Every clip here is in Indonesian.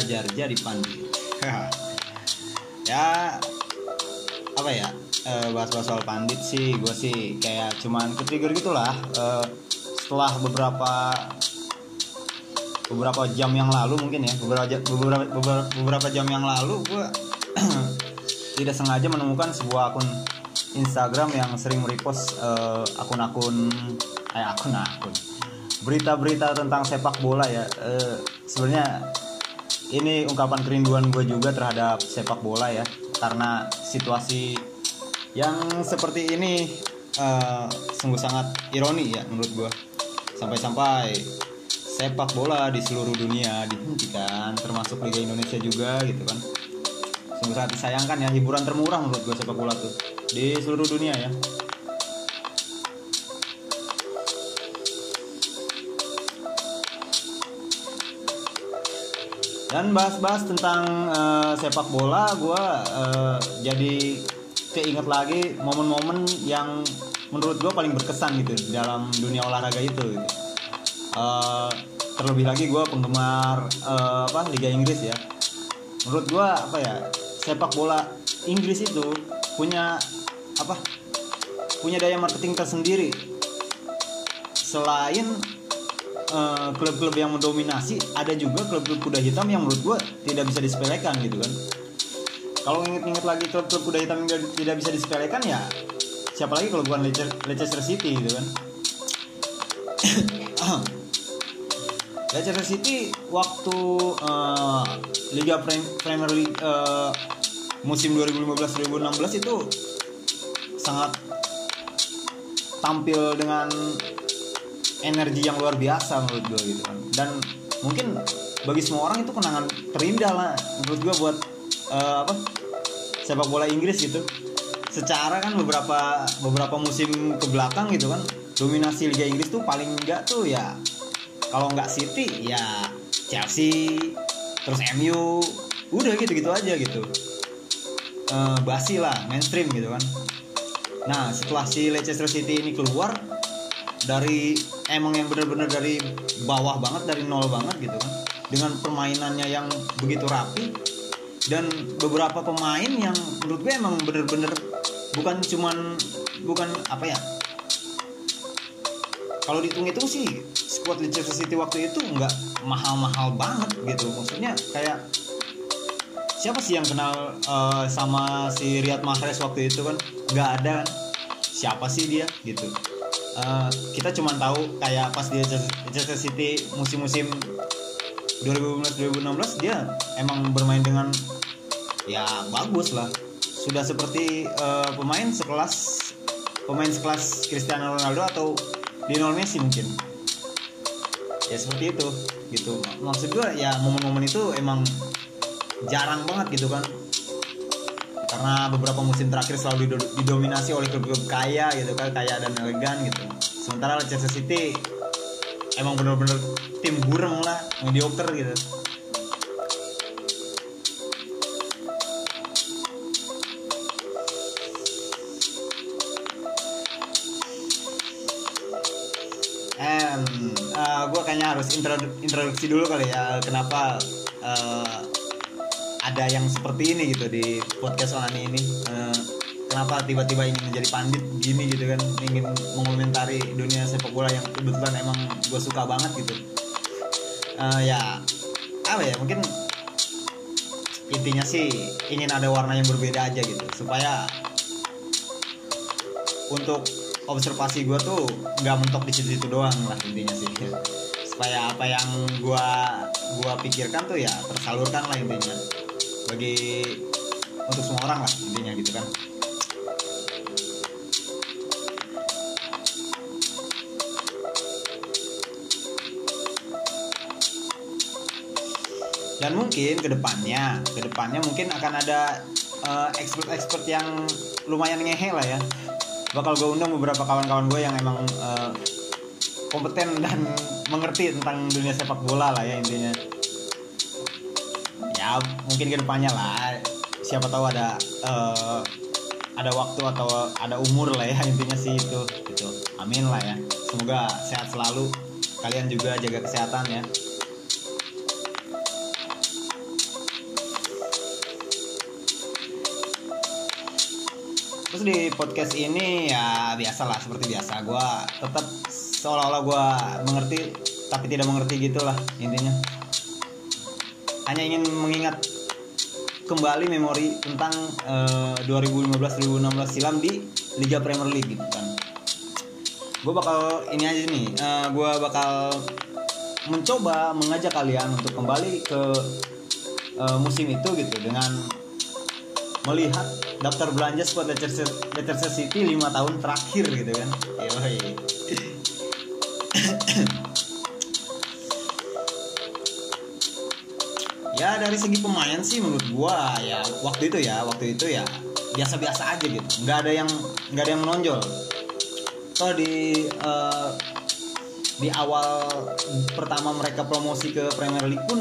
Belajar jadi pandit Ya Apa ya eh, Bahas-bahas soal pandit sih Gue sih kayak cuman ketrigger gitulah Eh, Setelah beberapa Beberapa jam yang lalu mungkin ya Beberapa, beberapa, beberapa, beberapa jam yang lalu Gue Tidak sengaja menemukan sebuah akun Instagram yang sering merepost eh, akun-akun eh akun-akun berita-berita tentang sepak bola ya. Eh, sebenarnya ini ungkapan kerinduan gue juga terhadap sepak bola ya karena situasi yang seperti ini eh, sungguh sangat ironi ya menurut gue sampai-sampai sepak bola di seluruh dunia dihentikan termasuk Liga Indonesia juga gitu kan. Sungguh sangat disayangkan ya hiburan termurah menurut gue sepak bola tuh di seluruh dunia ya dan bahas-bahas tentang eh, sepak bola gue jadi keinget lagi momen-momen yang menurut gue paling berkesan gitu dalam dunia olahraga itu gitu. Eh, terlebih lagi gue penggemar eh, apa Liga Inggris ya menurut gue apa ya sepak bola Inggris itu punya apa punya daya marketing tersendiri selain eh, klub-klub yang mendominasi. Ada juga klub-klub kuda hitam yang menurut gue tidak bisa disepelekan gitu kan. Kalau inget-inget lagi klub-klub kuda hitam yang tidak- bisa disepelekan ya siapa lagi kalau bukan Leicester, Leicester City gitu kan. Leicester City waktu eh, Liga Prem- Premier League eh, musim 2015-2016 itu sangat tampil dengan energi yang luar biasa menurut gue gitu kan. Dan mungkin bagi semua orang itu kenangan terindah lah menurut gue buat eh, apa sepak bola Inggris gitu. Secara kan beberapa beberapa musim ke belakang gitu kan dominasi Liga Inggris tuh paling enggak tuh ya kalau nggak City ya Chelsea terus MU udah gitu gitu aja gitu. Eh, basi lah mainstream gitu kan. Nah setelah si Leicester City ini keluar dari emang yang bener-bener dari bawah banget dari nol banget gitu kan. Dengan permainannya yang begitu rapi dan beberapa pemain yang menurut gue emang bener-bener bukan cuman bukan apa ya kalau dihitung-hitung sih squad Leicester City waktu itu nggak mahal-mahal banget gitu. Maksudnya kayak siapa sih yang kenal eh, sama si Riyad Mahrez waktu itu kan? Nggak ada kan? Siapa sih dia? Gitu Eh, kita cuma tahu kayak pas dia Leicester City musim-musim 2015-2016 dia emang bermain dengan ya bagus lah. Sudah seperti eh, pemain sekelas pemain sekelas Cristiano Ronaldo atau Lionel Messi mungkin. Ya seperti itu gitu. Maksud gue ya momen-momen itu emang jarang banget gitu kan karena beberapa musim terakhir selalu dido- didominasi oleh klub-klub kaya gitu kan kaya dan elegan gitu. Sementara Leicester City emang bener-bener tim burem lah mediocre gitu. Em, gue kayaknya harus introdu- introduksi dulu kali ya kenapa eh, ada yang seperti ini gitu di podcast Onani ini. Eh, kenapa tiba-tiba ingin menjadi pandit gini gitu kan, ingin mengomentari dunia sepak bola yang kebetulan emang gue suka banget gitu. Eh, ya apa ya mungkin intinya sih ingin ada warna yang berbeda aja gitu supaya untuk observasi gue tuh nggak mentok di situ-situ doang lah intinya sih supaya apa yang gue gua pikirkan tuh ya tersalurkan lah intinya bagi untuk semua orang lah intinya gitu kan. Dan mungkin ke depannya ke depannya mungkin akan ada uh, expert-expert yang lumayan ngehe lah ya. Bakal gue undang beberapa kawan-kawan gue yang emang uh, kompeten dan mengerti tentang dunia sepak bola lah ya intinya mungkin ke depannya lah. Siapa tahu ada eh, ada waktu atau ada umur lah ya intinya sih itu gitu. Amin lah ya. Semoga sehat selalu. Kalian juga jaga kesehatan ya. Terus di podcast ini ya biasalah seperti biasa. Gue tetap seolah-olah gue mengerti tapi tidak mengerti gitulah intinya hanya ingin mengingat kembali memori tentang eh, 2015-2016 silam di Liga Premier League gitu kan gue bakal ini aja nih gue bakal mencoba mengajak kalian untuk kembali ke eh, musim itu gitu dengan melihat daftar belanja squad Leicester City 5 tahun terakhir gitu kan Yoi. Ya dari segi pemain sih menurut gua ya waktu itu ya waktu itu ya biasa-biasa aja gitu. Nggak ada yang nggak ada yang menonjol. Toh di eh, di awal pertama mereka promosi ke Premier League pun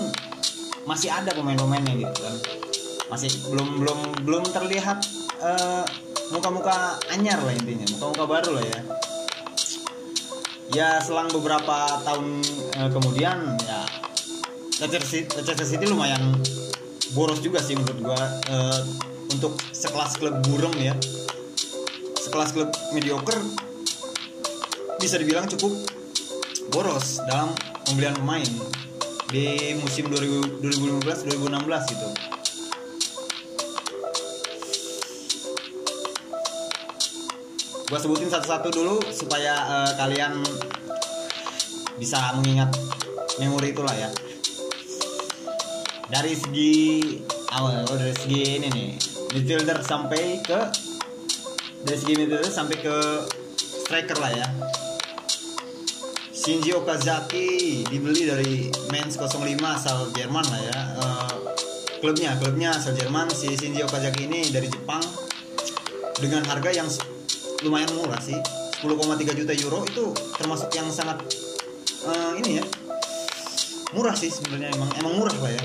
masih ada pemain-pemainnya gitu kan. Masih belum belum belum terlihat eh, muka-muka anyar lah intinya muka-muka baru lah ya. Ya selang beberapa tahun eh, kemudian ya Leicester City, Leicester lumayan boros juga sih menurut gua eh, untuk sekelas klub burem ya. Sekelas klub mediocre bisa dibilang cukup boros dalam pembelian pemain di musim 2000 2015 2016 gitu. Gue sebutin satu-satu dulu supaya eh, kalian bisa mengingat memori itulah ya dari segi awal oh, dari segi ini nih midfielder sampai ke dari segi midfielder sampai ke striker lah ya. Shinji Okazaki dibeli dari Mainz 05 asal Jerman lah ya. Eh, klubnya klubnya asal Jerman si Shinji Okazaki ini dari Jepang. Dengan harga yang lumayan murah sih 10,3 juta euro itu termasuk yang sangat eh, ini ya murah sih sebenarnya emang emang murah lah ya.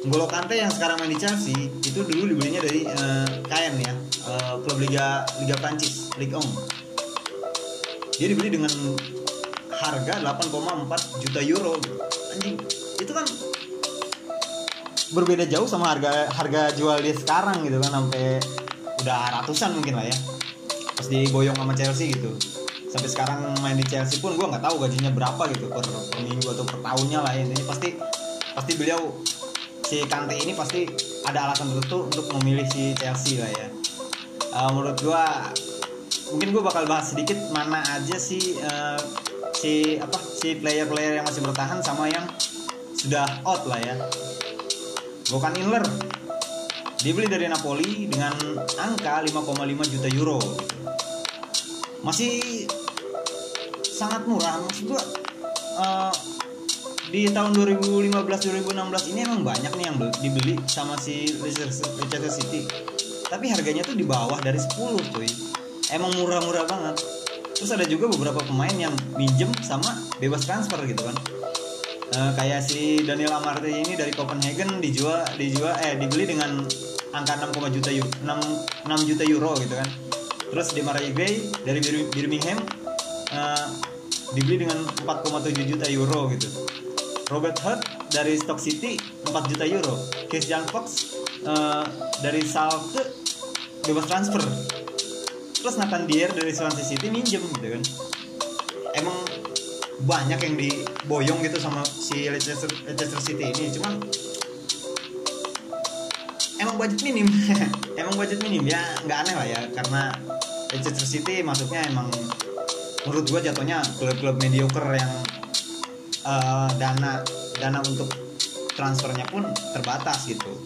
N'Golo Kante yang sekarang main di Chelsea itu dulu dibelinya dari eh, KN ya eh, klub liga liga Prancis Ligue 1 dia dibeli dengan harga 8,4 juta euro anjing itu kan berbeda jauh sama harga harga jual dia sekarang gitu kan sampai udah ratusan mungkin lah ya. Pas diboyong sama Chelsea gitu sampai sekarang main di Chelsea pun gue nggak tahu gajinya berapa gitu per, minggu atau per tahunnya lah intinya pasti pasti beliau si Kante ini pasti ada alasan tertentu untuk memilih si Chelsea lah ya. Eh, menurut gue mungkin gue bakal bahas sedikit mana aja sih eh, si apa si player-player yang masih bertahan sama yang sudah out lah ya. Gokan Inler. Dibeli dari Napoli dengan angka 5,5 juta euro masih sangat murah. Maksud gua eh, di tahun 2015-2016 ini emang banyak nih yang bel- dibeli sama si Leicester City. Tapi harganya tuh di bawah dari 10 cuy. Emang murah-murah banget. Terus ada juga beberapa pemain yang minjem sama bebas transfer gitu kan. Eh, kayak si Daniel Amartey ini dari Copenhagen dijual dijual eh dibeli dengan angka 6, juta euro 6, 6 juta euro gitu kan terus di Marai Gray dari Bir- Birmingham eh, dibeli dengan 4,7 juta euro gitu. Robert Hurt dari Stock City 4 juta euro. Christian Fox eh, dari Schalke bebas transfer. Terus Nathan Dier dari Swansea City minjem gitu kan. Emang banyak yang diboyong gitu sama si Leicester, Leicester City ini. Cuman emang budget minim. Emang budget minim. Ya nggak aneh lah ya karena Leicester City masuknya emang menurut gua jatuhnya klub-klub mediocre yang eh, dana dana untuk transfernya pun terbatas gitu.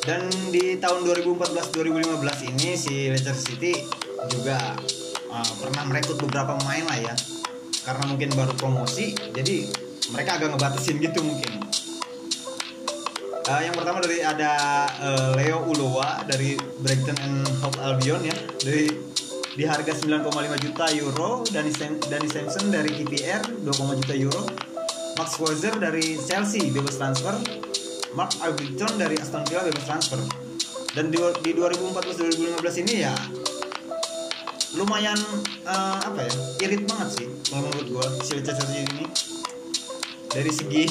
Dan di tahun 2014-2015 ini si Leicester City juga eh, pernah merekrut beberapa pemain lah ya. Karena mungkin baru promosi jadi mereka agak ngebatasin gitu mungkin Eh, yang pertama dari ada eh, Leo Uloa dari Brighton and Hove Albion ya. Dari di harga 9,5 juta euro Sam, Dani Simpson dari KPR 2,5 juta euro. Max Scherzer dari Chelsea bebas transfer. Mark Arbitron dari Aston Villa bebas transfer. Dan di, di 2014-2015 ini ya lumayan eh, apa ya irit banget sih menurut gua si Leicester ini. Dari segi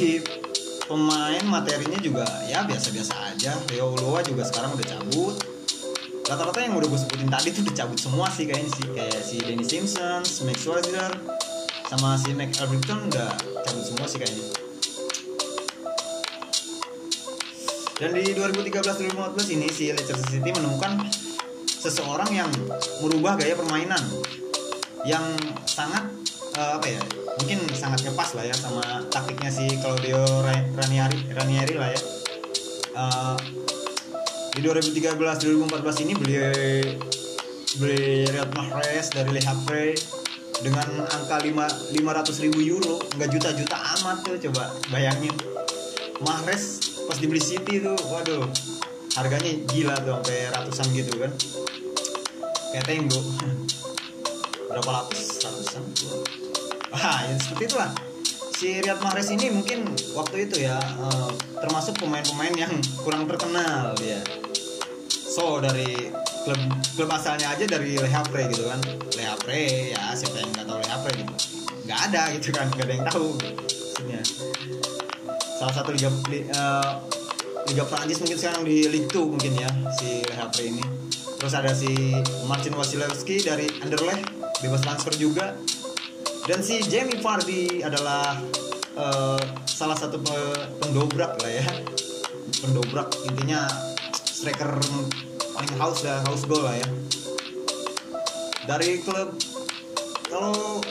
pemain materinya juga ya biasa-biasa aja. Leo Uloa juga sekarang udah cabut. Rata-rata yang udah gue sebutin tadi tuh udah cabut semua sih kayaknya sih. Kayak si Danny Simpson, si Max Scherzer sama si Mac Albrighton udah cabut semua sih kayaknya. Dan di 2013-2014 ini si Leicester City menemukan seseorang yang merubah gaya permainan yang sangat eh, apa ya? Mungkin sangat ngepas lah ya sama taktiknya si Claudio Ra- Ranieri Ranieri lah ya. Eh, di 2013-2014 ini beli beli Riyad Mahrez dari Le Havre dengan angka 5 500 ribu euro. Nggak juta-juta amat tuh coba bayangin. Mahrez pas dibeli City tuh waduh harganya gila tuh sampai ratusan gitu kan. Kayak tenggo. Berapa lapis wah ya seperti itulah. Si Riyad Mahrez ini mungkin waktu itu ya eh, termasuk pemain-pemain yang kurang terkenal ya so dari klub klub asalnya aja dari Le Havre gitu kan. Le Havre ya siapa yang nggak tahu Le Havre gitu. Nggak ada gitu kan nggak ada yang tahu. Maksudnya salah satu liga li- eh, liga Prancis mungkin sekarang di Ligue 2 mungkin ya si Le Havre ini. Terus ada si Marcin Wasilewski dari Anderlecht bebas transfer juga. Dan si Jamie Vardy adalah eh, salah satu pe- pendobrak lah ya. Pendobrak intinya striker paling haus dan haus gol lah ya. Dari klub kalau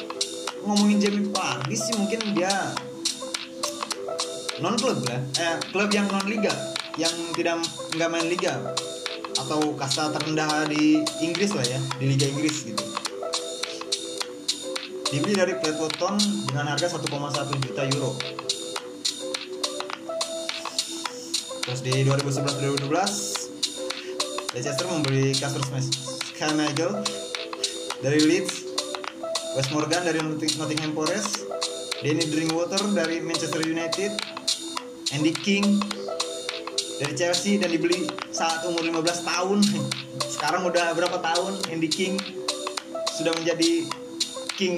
ngomongin Jamie Vardy sih mungkin dia non klub lah. Eh klub yang non liga yang tidak nggak main liga. Atau kasta terendah di Inggris lah ya di Liga Inggris gitu dibeli dari Pletwoton dengan harga 1,1 juta euro. Terus di 2011-2012 Leicester membeli Kasper Schmeichel dari Leeds Wes Morgan dari Notting- Nottingham Forest Danny Drinkwater dari Manchester United Andy King dari Chelsea dan dibeli saat umur 15 tahun. Sekarang udah berapa tahun Andy King sudah menjadi king.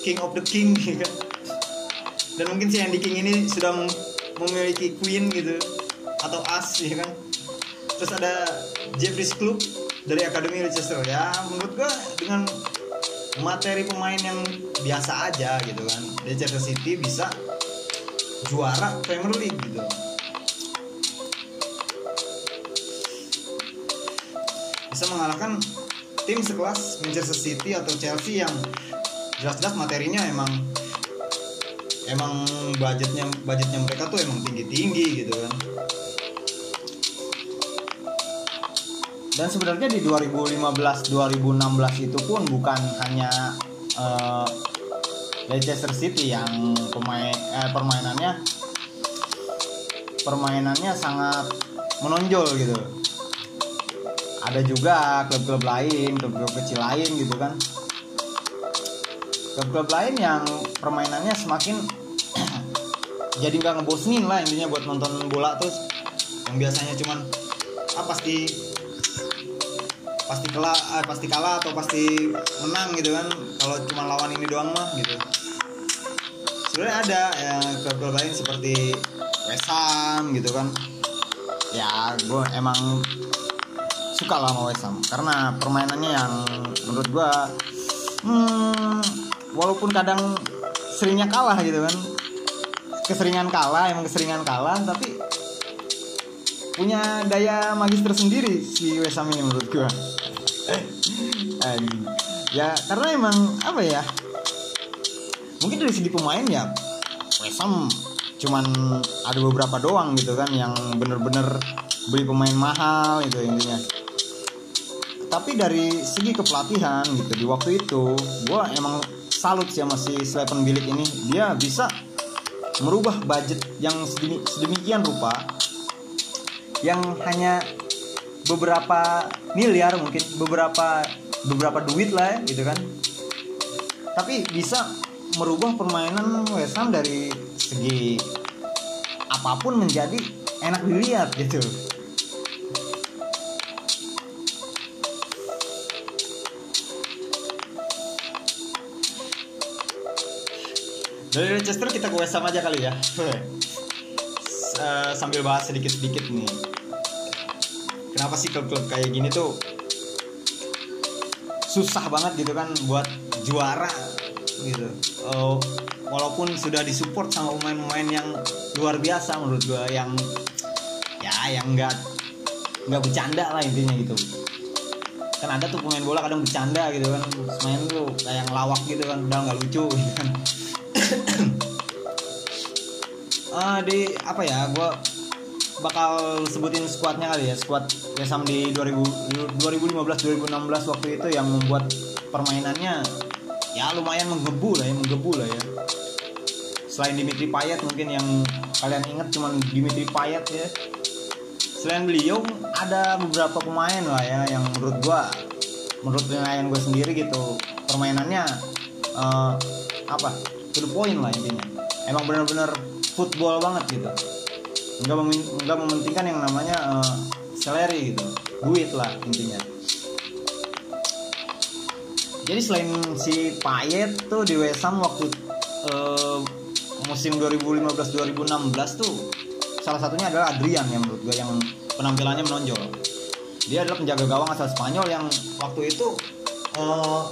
King of the king gitu dan mungkin si Andy King ini sudah mem- memiliki queen gitu atau as ya kan. Terus ada Jeffrey's Club dari Akademi Leicester. Ya menurut gua dengan materi pemain yang biasa aja gitu kan Leicester City bisa juara Premier League gitu. Bisa mengalahkan tim sekelas Manchester City atau Chelsea yang jelas-jelas materinya emang emang budgetnya budgetnya mereka tuh emang tinggi tinggi gitu kan. Dan sebenarnya di 2015 2016 itu pun bukan hanya eh, Leicester City yang pemain eh, permainannya permainannya sangat menonjol gitu ada juga klub-klub lain klub-klub kecil lain gitu kan. Klub-klub lain yang permainannya semakin jadi nggak ngebosenin lah intinya buat nonton bola tuh. Yang biasanya cuman ah pasti pasti kalah ah, pasti kalah atau pasti menang gitu kan. Kalau cuma lawan ini doang mah gitu. Sebenarnya ada ya, klub-klub lain seperti West Ham gitu kan. Ya gue emang suka lah sama West Ham. Karena permainannya yang menurut gue hmm, walaupun kadang seringnya kalah gitu kan. Keseringan kalah emang keseringan kalah tapi punya daya magis tersendiri si West Ham ini menurut gue ya karena emang apa ya mungkin dari segi pemain ya West Ham cuman ada beberapa doang gitu kan yang bener-bener beli pemain mahal gitu intinya tapi dari segi kepelatihan gitu di waktu itu gue emang salut sih sama si Slepen Bilik ini. Dia bisa merubah budget yang sedemi- sedemikian rupa yang hanya beberapa miliar mungkin beberapa beberapa duit lah ya, gitu kan. Tapi bisa merubah permainan West Ham dari segi apa pun menjadi enak dilihat gitu dari Leicester kita ke Ham aja kali ya. Eh, sambil bahas sedikit-sedikit nih. Kenapa sih klub-klub kayak gini tuh susah banget gitu kan buat juara gitu? Oh, walaupun sudah disupport sama pemain-pemain yang luar biasa menurut gua yang ya yang enggak nggak bercanda lah intinya gitu. Kan ada tuh pemain bola kadang bercanda gitu kan main tuh kayak ngelawak gitu kan udah nggak lucu gitu kan Ah, di apa ya gue bakal sebutin skuadnya kali ya skuad West Ham di 2000 2015 2016 waktu itu yang membuat permainannya ya lumayan menggebu lah ya menggebu lah ya. Selain Dimitri Payet mungkin yang kalian ingat cuman Dimitri Payet ya. Selain beliau ada beberapa pemain lah ya yang menurut gua menurut penilaian gue sendiri gitu permainannya eh, apa to the point lah intinya. Emang benar-benar football banget gitu. Nggak nggak mementingkan yang namanya eh, salary gitu. Duit lah intinya. Jadi selain si Payet tuh di West Ham waktu eh, musim 2015-2016 tuh salah satunya adalah Adrian yang menurut gue yang penampilannya menonjol. Dia adalah penjaga gawang asal Spanyol yang waktu itu eh,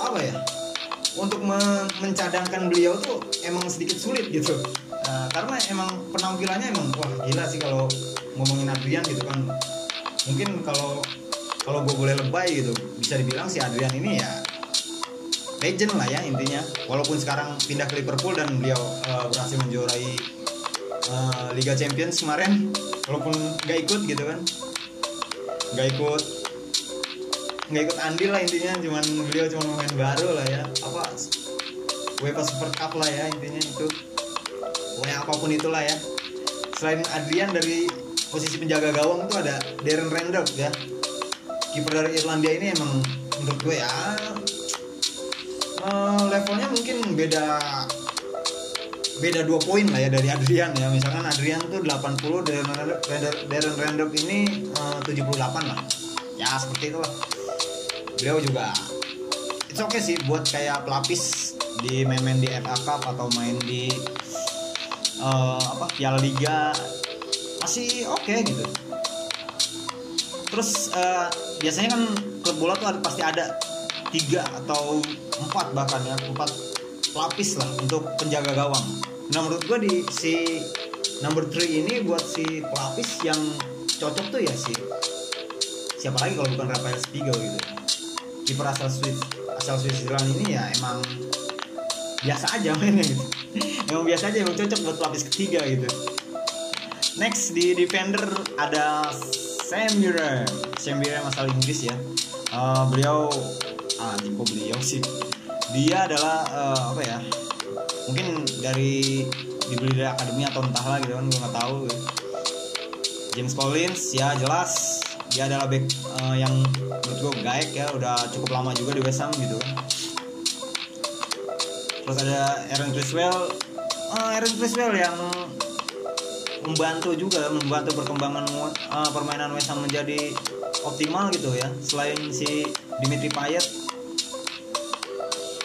apa ya? Untuk me- mencadangkan beliau tuh emang sedikit sulit gitu. Eh, karena emang penampilannya emang wah gila sih kalau ngomongin Adrian gitu kan. Mungkin kalau kalau gue boleh lebay gitu bisa dibilang si Adrian ini ya legend lah ya intinya. Walaupun sekarang pindah ke Liverpool dan beliau eh, berhasil menjuarai eh, Liga Champions kemarin walaupun gak ikut gitu kan. Gak ikut nggak ikut andil lah intinya cuman beliau cuma main baru lah ya. Apa UEFA Super Cup lah ya intinya itu. Pokoknya apa pun itulah ya. Selain Adrian dari posisi penjaga gawang tuh ada Darren Randolph ya. Kiper dari Irlandia ini emang menurut gue ya eh, levelnya mungkin beda beda dua poin lah ya dari Adrian ya. Misalkan Adrian tuh 80 Darren Randolph, Darren Randolph ini eh, 78 lah. Ya seperti itulah. Beliau juga it's okay sih buat kayak pelapis di main-main di FA Cup atau main di eh, apa Piala Liga masih oke gitu. Terus eh, biasanya kan klub bola tuh pasti ada tiga atau empat bahkan ya empat pelapis lah untuk penjaga gawang. Nah menurut gua di si number 3 ini buat si pelapis yang cocok tuh ya si siapa lagi kalau bukan Rafael Spiegel gitu. Kiper asal Swiss asal Switzerland ini ya emang biasa aja mainnya gitu. Emang biasa aja emang cocok buat pelapis ketiga gitu. Next di defender ada Sam Burem Sam Burem asal Inggris ya. Eh, beliau ah kok beliau sih? Dia adalah eh, apa ya mungkin dari dibeli dari akademi atau entahlah gitu kan gue nggak tahu. James Collins ya jelas. Dia adalah back eh, yang menurut gue gaek ya udah cukup lama juga di West Ham gitu kan terus ada Aaron Criswell Eh, Aaron Criswell yang membantu juga membantu perkembangan eh, permainan West Ham menjadi optimal gitu ya. Selain si Dimitri Payet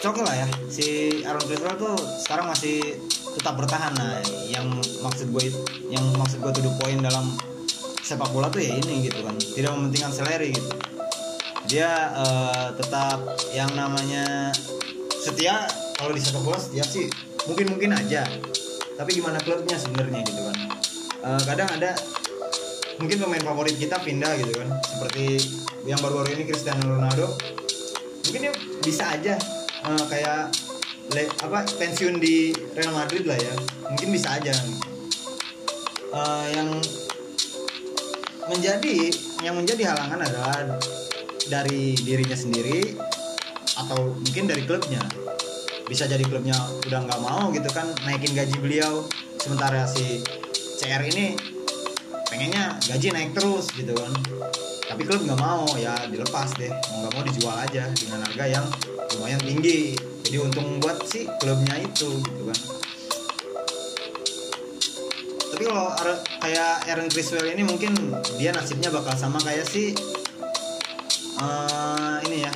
oke lah ya. Si Aaron Criswell tuh sekarang masih tetap bertahan nah yang maksud gue yang maksud gue to the point dalam sepak bola tuh ya ini gitu kan. Tidak mementingkan salary gitu. Dia eh, tetap yang namanya setia kalau di sepak bola setia sih. Mungkin mungkin aja. Tapi gimana klubnya sebenarnya gitu kan? Eh, kadang ada mungkin pemain favorit kita pindah gitu kan. Seperti yang baru-baru ini Cristiano Ronaldo. Mungkin dia bisa aja eh, kayak le- apa pensiun di Real Madrid lah ya. Mungkin bisa aja. Eh, yang menjadi yang menjadi halangan adalah dari dirinya sendiri atau mungkin dari klubnya bisa jadi klubnya udah nggak mau gitu kan naikin gaji beliau. Sementara si CR ini pengennya gaji naik terus gitu kan. Tapi klub nggak mau ya dilepas deh. Mau nggak mau dijual aja dengan harga yang lumayan tinggi. Jadi untung buat si klubnya itu gitu kan. Tapi kalau kayak Aaron Criswell ini mungkin dia nasibnya bakal sama kayak si eh, ini ya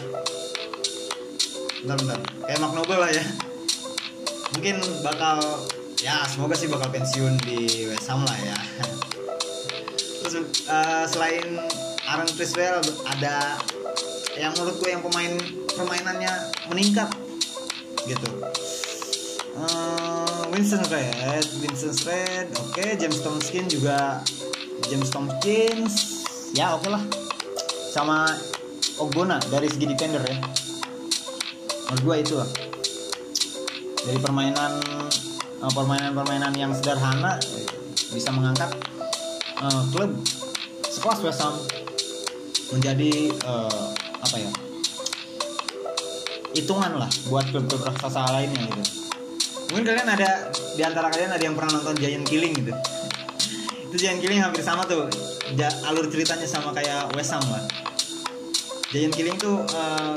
bentar kayak Mark Noble lah ya. Mungkin bakal ya semoga sih bakal pensiun di West Ham lah ya. Terus eh, selain Aaron Criswell ada yang menurut gue yang pemain permainannya meningkat gitu. Eh, Winston Red, Winston Red, oke. James Tomkins juga James Tomkins ya oke lah. Sama Ogbona dari segi defender ya menurut gue itu lah dari permainan eh, permainan-permainan yang sederhana eh, bisa mengangkat eh, klub sekelas West Ham menjadi eh, apa ya hitungan lah buat klub-klub raksasa lainnya gitu. Mungkin kalian ada di antara kalian ada yang pernah nonton Giant Killing gitu? Itu Giant Killing hampir sama tuh alur ceritanya sama kayak West Ham lah Giant Killing tuh eh,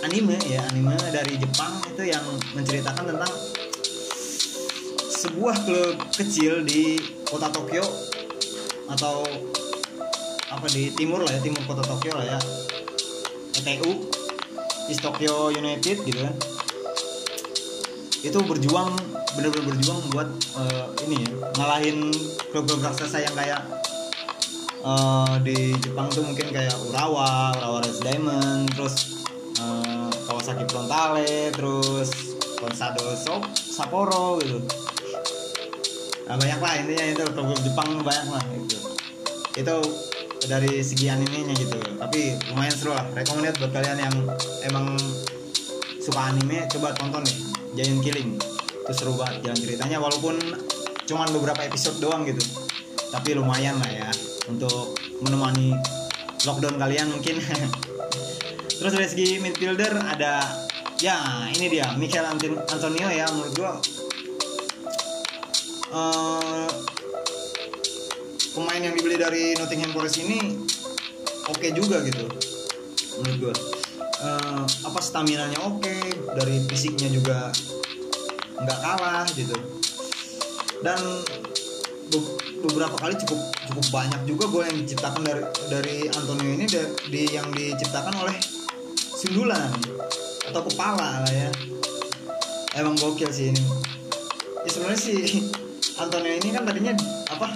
anime ya anime dari Jepang itu yang menceritakan tentang sebuah klub kecil di kota Tokyo atau apa di timur lah ya timur kota Tokyo lah ya. ETU East Tokyo United gitu kan. Itu berjuang bener-bener berjuang buat eh, ini ya ngalahin klub-klub raksasa yang kayak eh, di Jepang tuh mungkin kayak Urawa, Urawa Red Diamond, terus Kawasaki Frontale, terus Konsado Sop, Sapporo gitu. Nah, banyak lah intinya itu klub-klub Jepang banyak lah gitu. Itu dari segi animenya gitu. Tapi lumayan seru lah. Recommended buat kalian yang emang suka anime coba tonton deh Giant Killing itu seru banget jalan ceritanya walaupun cuman beberapa episode doang gitu tapi lumayan lah ya untuk menemani lockdown kalian mungkin terus dari segi midfielder ada ya ini dia Michael Antonio ya menurut gua. Eh, pemain yang dibeli dari Nottingham Forest ini oke juga gitu menurut gua. Eh, apa stamina nya oke dari fisiknya juga nggak kalah gitu. Dan be- beberapa kali cukup cukup banyak juga gol yang diciptakan dari dari Antonio ini da- di yang diciptakan oleh sundulan atau kepala lah ya. Emang gokil sih ini. Ya sebenarnya si Antonio ini kan tadinya apa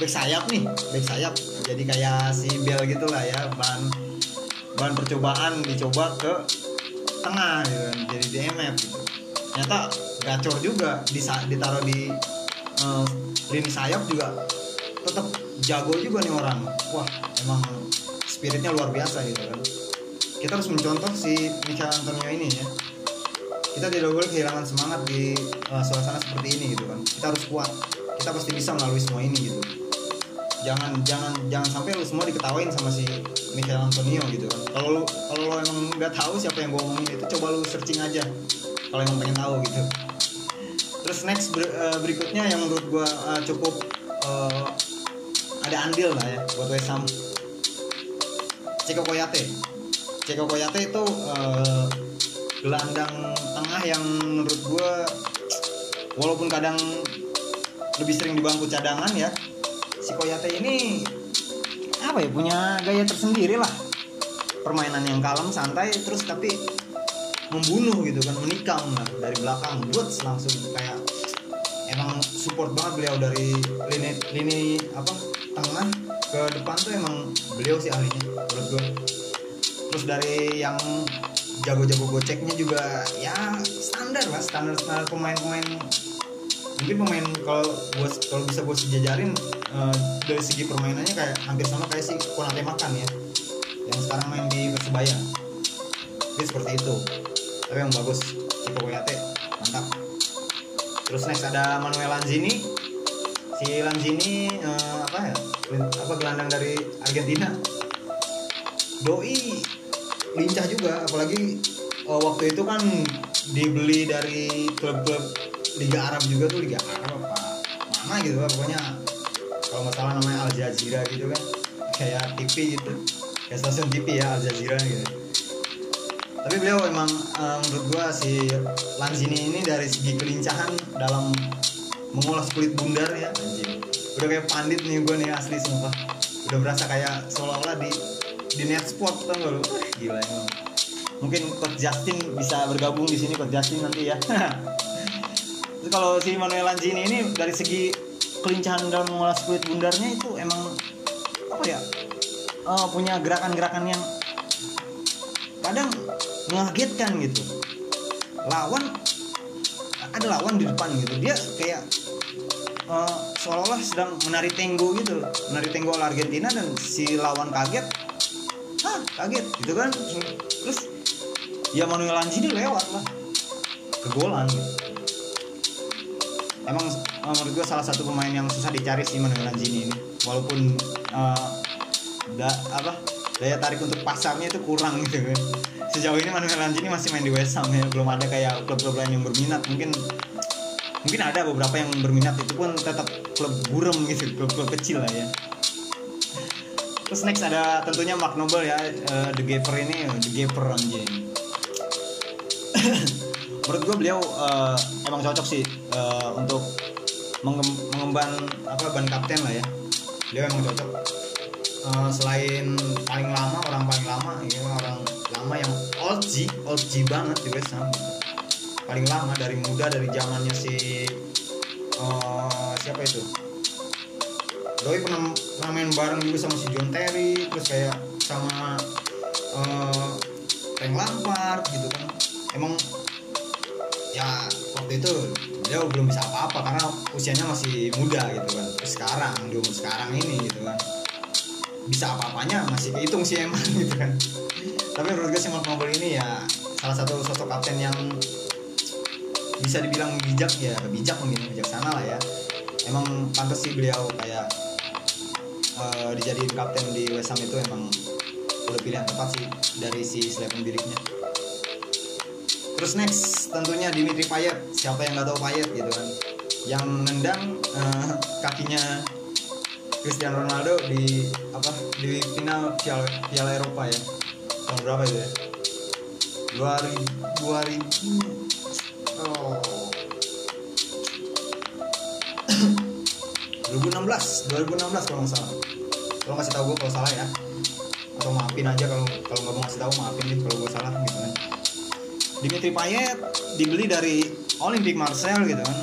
back sayap nih back sayap jadi kayak si Bell gitu lah ya bahan bahan percobaan dicoba ke tengah gitu jadi DMF gitu. Ternyata gacor juga Disa- ditaruh di eh, lini sayap juga tetap jago juga nih orang. Wah emang spiritnya luar biasa gitu kan kita harus mencontoh si Michael Antonio ini ya. Kita tidak boleh kehilangan semangat di eh, suasana seperti ini gitu kan. Kita harus kuat. Kita pasti bisa melalui semua ini gitu. Jangan jangan jangan sampai lu semua diketawain sama si Michael Antonio gitu kan. Kalau kalau lo emang nggak tahu siapa yang gue omongin itu coba lu searching aja. Kalau emang pengen tahu gitu. Terus next ber- eh, berikutnya yang menurut gue eh, cukup eh, ada andil lah ya buat West Ham. Ceko Koyate Ceko Koyate itu eh, gelandang tengah yang menurut gue walaupun kadang lebih sering di bangku cadangan ya si Koyate ini apa ya punya gaya tersendiri lah. Permainan yang kalem santai terus tapi membunuh gitu kan menikam lah dari belakang. Buat langsung kayak emang support banget beliau dari lini lini apa tengah ke depan tuh emang beliau sih ahlinya menurut gue terus dari yang jago-jago goceknya juga ya standar lah standar standar pemain-pemain. Mungkin pemain kalau gua kalau bisa gue sejajarin eh, dari segi permainannya kayak hampir sama kayak si Konate Makan ya. Yang sekarang main di Persebaya. Jadi seperti itu. Tapi yang bagus Ciko Koyate mantap. Terus next ada Manuel Lanzini. Si Lanzini eh, apa ya? Apa gelandang dari Argentina? Doi lincah juga apalagi eh, waktu itu kan dibeli dari klub-klub Liga Arab juga tuh Liga Arab apa mana gitu lah pokoknya. Kalau nggak salah namanya Al Jazeera gitu kan kayak TV gitu. Kayak stasiun TV ya Al Jazeera gitu. Tapi beliau emang eh, menurut gua si Lanzini ini dari segi kelincahan dalam mengulas kulit bundar ya anjing. Udah kayak pandit nih gua nih asli sumpah. Udah berasa kayak seolah-olah di di net lu? Wah, gila emang mungkin coach Justin bisa bergabung di sini coach Justin nanti ya. Terus kalau si Manuel Lanzini ini dari segi kelincahan dalam mengulas kulit bundarnya itu emang apa ya? Eh, punya gerakan-gerakan yang kadang mengagetkan gitu. Lawan ada lawan di depan gitu. Dia kayak eh, seolah-olah sedang menari tenggo gitu menari tenggo Argentina dan si lawan kaget hah kaget gitu kan? Terus ya Manuel Lanzini lewat lah. Ke golan gitu. Emang eh, menurut gue salah satu pemain yang susah dicari sih Manuel Lanzini ini. Walaupun eh, da, apa daya tarik untuk pasarnya itu kurang gitu kan. Sejauh ini Manuel Lanzini masih main di West Ham ya. Belum ada kayak klub-klub lain yang berminat. Mungkin mungkin ada beberapa yang berminat. Itu pun tetap klub burem gitu. Klub-klub kecil lah ya terus next ada tentunya Mark Noble ya eh, The Gaper ini The Gaper anjing. Menurut gue beliau eh, emang cocok sih eh, untuk mengem- mengemban apa ban kapten lah ya. Beliau emang cocok. Eh, selain paling lama orang paling lama ya orang lama yang old G old G banget di West Ham gitu. paling lama dari muda dari zamannya si eh, siapa itu Doi pernah, pernah main bareng juga sama si John Terry terus kayak sama eh Frank Lampard gitu kan. Emang ya waktu itu dia belum bisa apa-apa karena usianya masih muda gitu kan. Sekarang di umur sekarang ini gitu kan. Bisa apa-apanya masih kehitung sih emang gitu kan. Tapi menurut gue si Mark Noble ini ya salah satu sosok kapten yang bisa dibilang bijak ya bijak mungkin bijaksana lah ya. Emang pantas sih beliau kayak eh, dijadiin kapten di West Ham itu emang udah pilihan tepat sih dari si Slaven Biliknya terus next tentunya Dimitri Payet. Siapa yang nggak tahu Payet gitu kan? Yang nendang eh, kakinya Cristiano Ronaldo di apa di final Piala, Piala Eropa ya. Tahun berapa itu ya? 2000 2000 oh 2016 2016 kalau nggak salah. Kalau ngasih tahu gue kalau salah ya. Atau maafin aja kalau kalau nggak mau ngasih tahu maafin nih kalau gue salah gitu kan. Dimitri Payet dibeli dari Olympique Marseille gitu kan.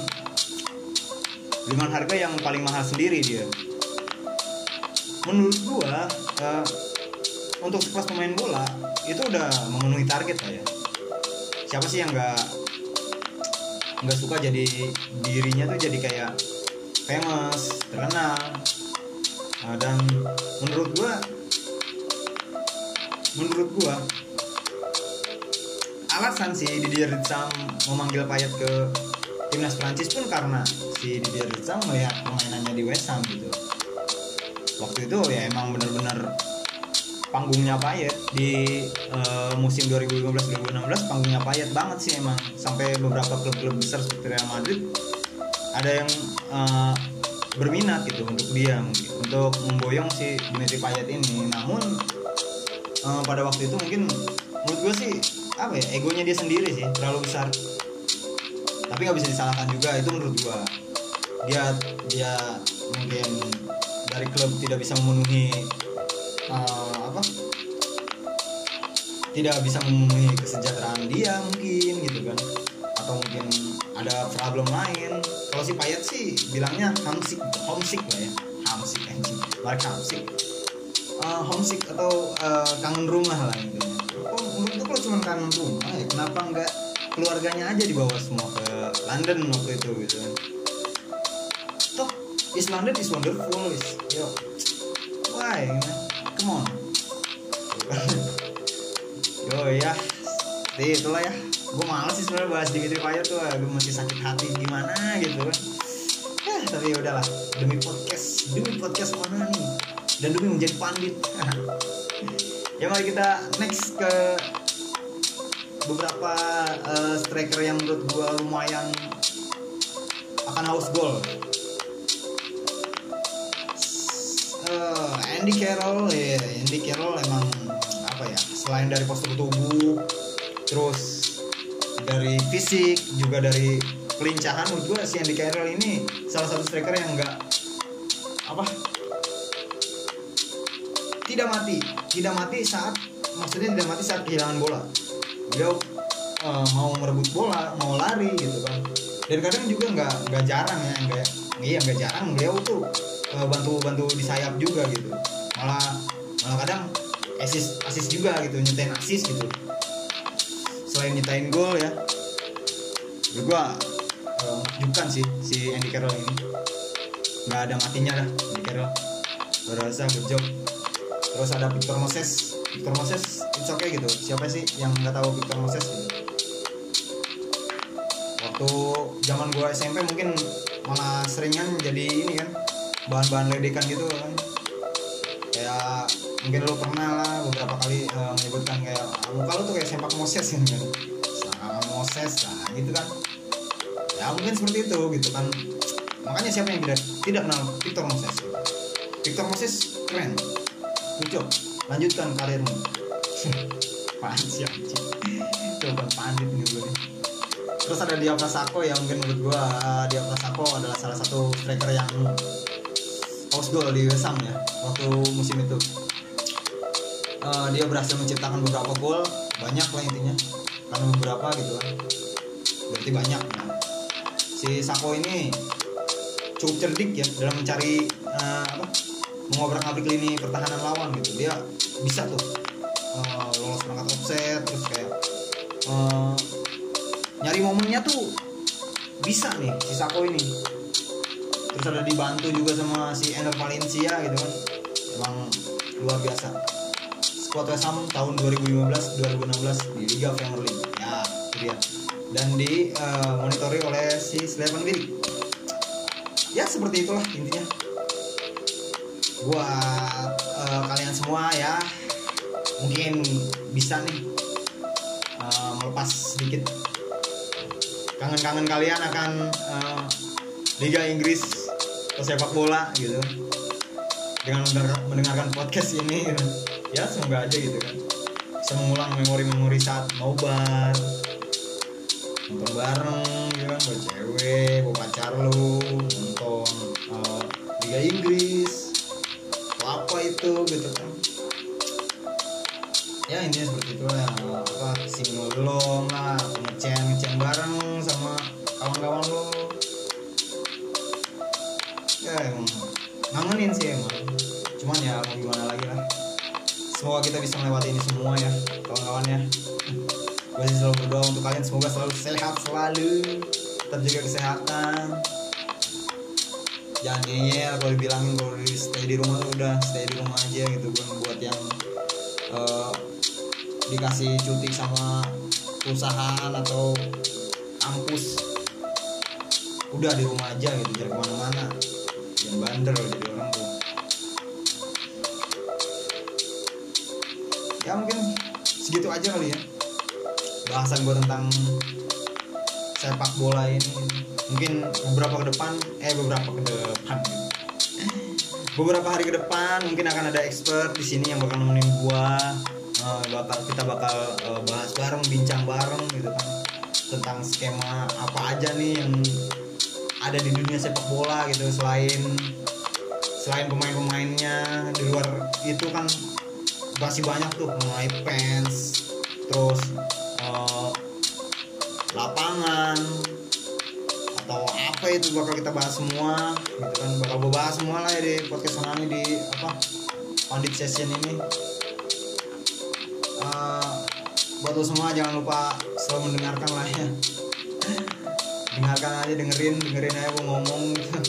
Dengan harga yang paling mahal sendiri dia. Menurut gua eh, untuk sekelas pemain bola itu udah memenuhi target lah ya. Siapa sih yang nggak nggak suka jadi dirinya tuh jadi kayak famous terkenal. Nah, dan menurut gua menurut gua alasan si Didier Deschamps memanggil Payet ke timnas Prancis pun karena si Didier Deschamps melihat permainannya di West Ham gitu. Waktu itu ya emang bener-bener panggungnya Payet di eh, musim 2015-2016 panggungnya Payet banget sih emang. Sampai beberapa klub-klub besar seperti Real Madrid ada yang eh, berminat gitu untuk dia untuk memboyong si Dimitri Payet ini. Namun eh, pada waktu itu mungkin menurut gue sih apa ya egonya dia sendiri sih terlalu besar. Tapi nggak bisa disalahkan juga itu menurut gue dia dia mungkin dari klub tidak bisa memenuhi eh, apa? Tidak bisa memenuhi kesejahteraan dia mungkin gitu kan atau mungkin ada problem lain. Kalau si Payet sih bilangnya homesick homesick lah ya. Homesick anjing like homesick. Eh, homesick atau eh, kangen rumah lah intinya. Oh, menurut gue kalau cuma kangen rumah ya kenapa nggak keluarganya aja dibawa semua ke London waktu itu gitu kan? Toh East London is wonderful is yo. Why man? come on. Yo ya. Jadi itulah ya gue males sih sebenarnya bahas Dimitri Payet tuh gue masih sakit hati gimana gitu kan. Ya tapi udahlah demi podcast demi podcast mana nih? Dan demi menjadi pandit. Ya mari kita next ke beberapa eh, striker yang menurut gue lumayan akan haus gol. Eh, Andy Carroll ya Andy Carroll emang apa ya selain dari postur tubuh terus dari fisik juga dari kelincahan menurut gue si Andy Carroll ini salah satu striker yang enggak apa tidak mati tidak mati saat maksudnya tidak mati saat kehilangan bola. Dia eh, mau merebut bola mau lari gitu kan. Dan kadang juga nggak nggak jarang ya nggak iya nggak jarang beliau tuh eh, bantu bantu di sayap juga gitu. Malah malah kadang asis asis juga gitu nyetain asis gitu selain nyetain gol ya. Ya gua eh, menakjubkan sih si Andy Carroll ini. Nggak ada matinya lah Andy Carroll. Berasa good job. Terus ada Victor Moses. Victor Moses it's okay gitu. Siapa sih yang nggak tahu Victor Moses gitu? Waktu zaman gua SMP mungkin malah seringan jadi ini kan bahan-bahan ledekan gitu kan mungkin lu pernah lah beberapa kali eh, menyebutkan kayak "Ah, muka lu tuh kayak sempak Moses kan sama Moses lah gitu kan. Ya mungkin seperti itu gitu kan. Makanya siapa yang tidak tidak kenal Victor Moses? Victor Moses keren. Job lanjutkan karirmu. Anjing. Coba pandit nih gue. Nih terus ada Dia Prasako yang mungkin menurut gua uh, Dia Prasako adalah salah satu striker yang house goal di West Ham ya waktu musim itu. Uh, dia berhasil menciptakan beberapa gol banyak lah intinya. Karena beberapa gitu kan. Berarti banyak. Nah, si Sako ini cukup cerdik ya dalam mencari uh, apa mengobrak abrik lini pertahanan lawan gitu. Dia bisa tuh uh, lolos perangkat offset terus kayak uh, nyari momennya tuh bisa nih si Sako ini terus ada dibantu juga sama si Ener Valencia gitu kan. Emang luar biasa. Squad West Ham tahun 2015-2016 di Liga Premier League. Ya itu dia. Dan di eh, monitori oleh si Slevan Bilic ya seperti itulah intinya. Buat eh, kalian semua ya mungkin bisa nih eh, melepas sedikit. Kangen-kangen kalian akan eh, Liga Inggris sepak bola gitu. Dengan mendengar- mendengarkan podcast ini gitu. ya semoga aja gitu kan. Bisa memori-memori saat nobar nonton bareng gitu kan bawa cewek bawa pacar lu nonton eh, Liga Inggris apa itu gitu kan. Ya intinya seperti itu lah apa singolong lah kita bisa melewati ini semua ya kawan-kawan ya. Gue selalu berdoa untuk kalian semoga selalu sehat selalu tetap jaga kesehatan. Jangan ngeyel kalau dibilangin kalau di stay di rumah tuh udah stay di rumah aja gitu bukan buat yang eh, dikasih cuti sama perusahaan atau kampus. Udah di rumah aja gitu jangan ke mana-mana. Jangan bandel. jadi aja kali ya. Bahasan gue tentang sepak bola ini. Mungkin beberapa ke depan eh beberapa ke depan. Beberapa hari ke depan mungkin akan ada expert di sini yang bakal nemenin gua. Eh, bakal kita bakal eh, bahas bareng bincang bareng gitu kan. Tentang skema apa aja nih yang ada di dunia sepak bola gitu selain selain pemain-pemainnya di luar itu kan masih banyak tuh mulai fans terus eh, lapangan atau apa itu bakal kita bahas semua gitu kan bakal gue bahas semua lah ya di podcast Sonani di apa pandit session ini. Eh, buat lo semua jangan lupa selalu mendengarkan lah ya. Dengarkan aja dengerin dengerin aja gue ngomong gitu.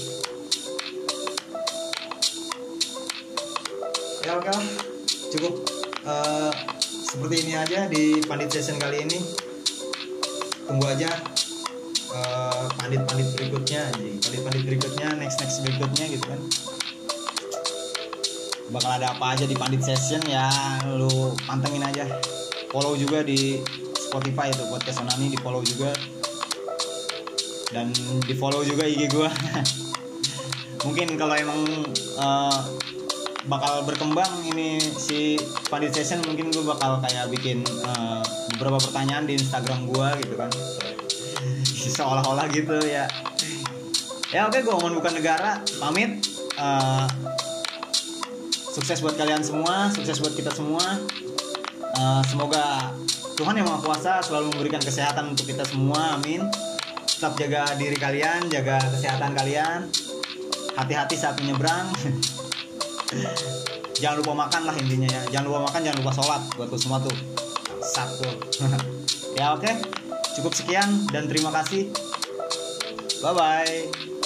Ya oke cukup. Eh, seperti ini aja di pandit session kali ini. Tunggu aja eh, pandit-pandit berikutnya anjing. Pandit-pandit berikutnya next next berikutnya gitu kan. Bakal ada apa aja di pandit session ya lu pantengin aja. Follow juga di Spotify itu podcast Onani di follow juga. Dan di follow juga IG gua. Mungkin kalau emang eh, bakal berkembang ini si Pandit Session mungkin gue bakal kayak bikin eh, beberapa pertanyaan di Instagram gue gitu kan. Seolah-olah gitu ya. Ya oke gue ngomong bukan negara pamit. Eh, sukses buat kalian semua sukses buat kita semua. Eh, semoga Tuhan yang Maha Kuasa selalu memberikan kesehatan untuk kita semua amin. Tetap jaga diri kalian jaga kesehatan kalian. Hati-hati saat menyeberang jangan lupa makan lah intinya ya. Jangan lupa makan jangan lupa sholat. Buat semua tuh. Satu. Ya oke. Cukup sekian dan terima kasih. Bye bye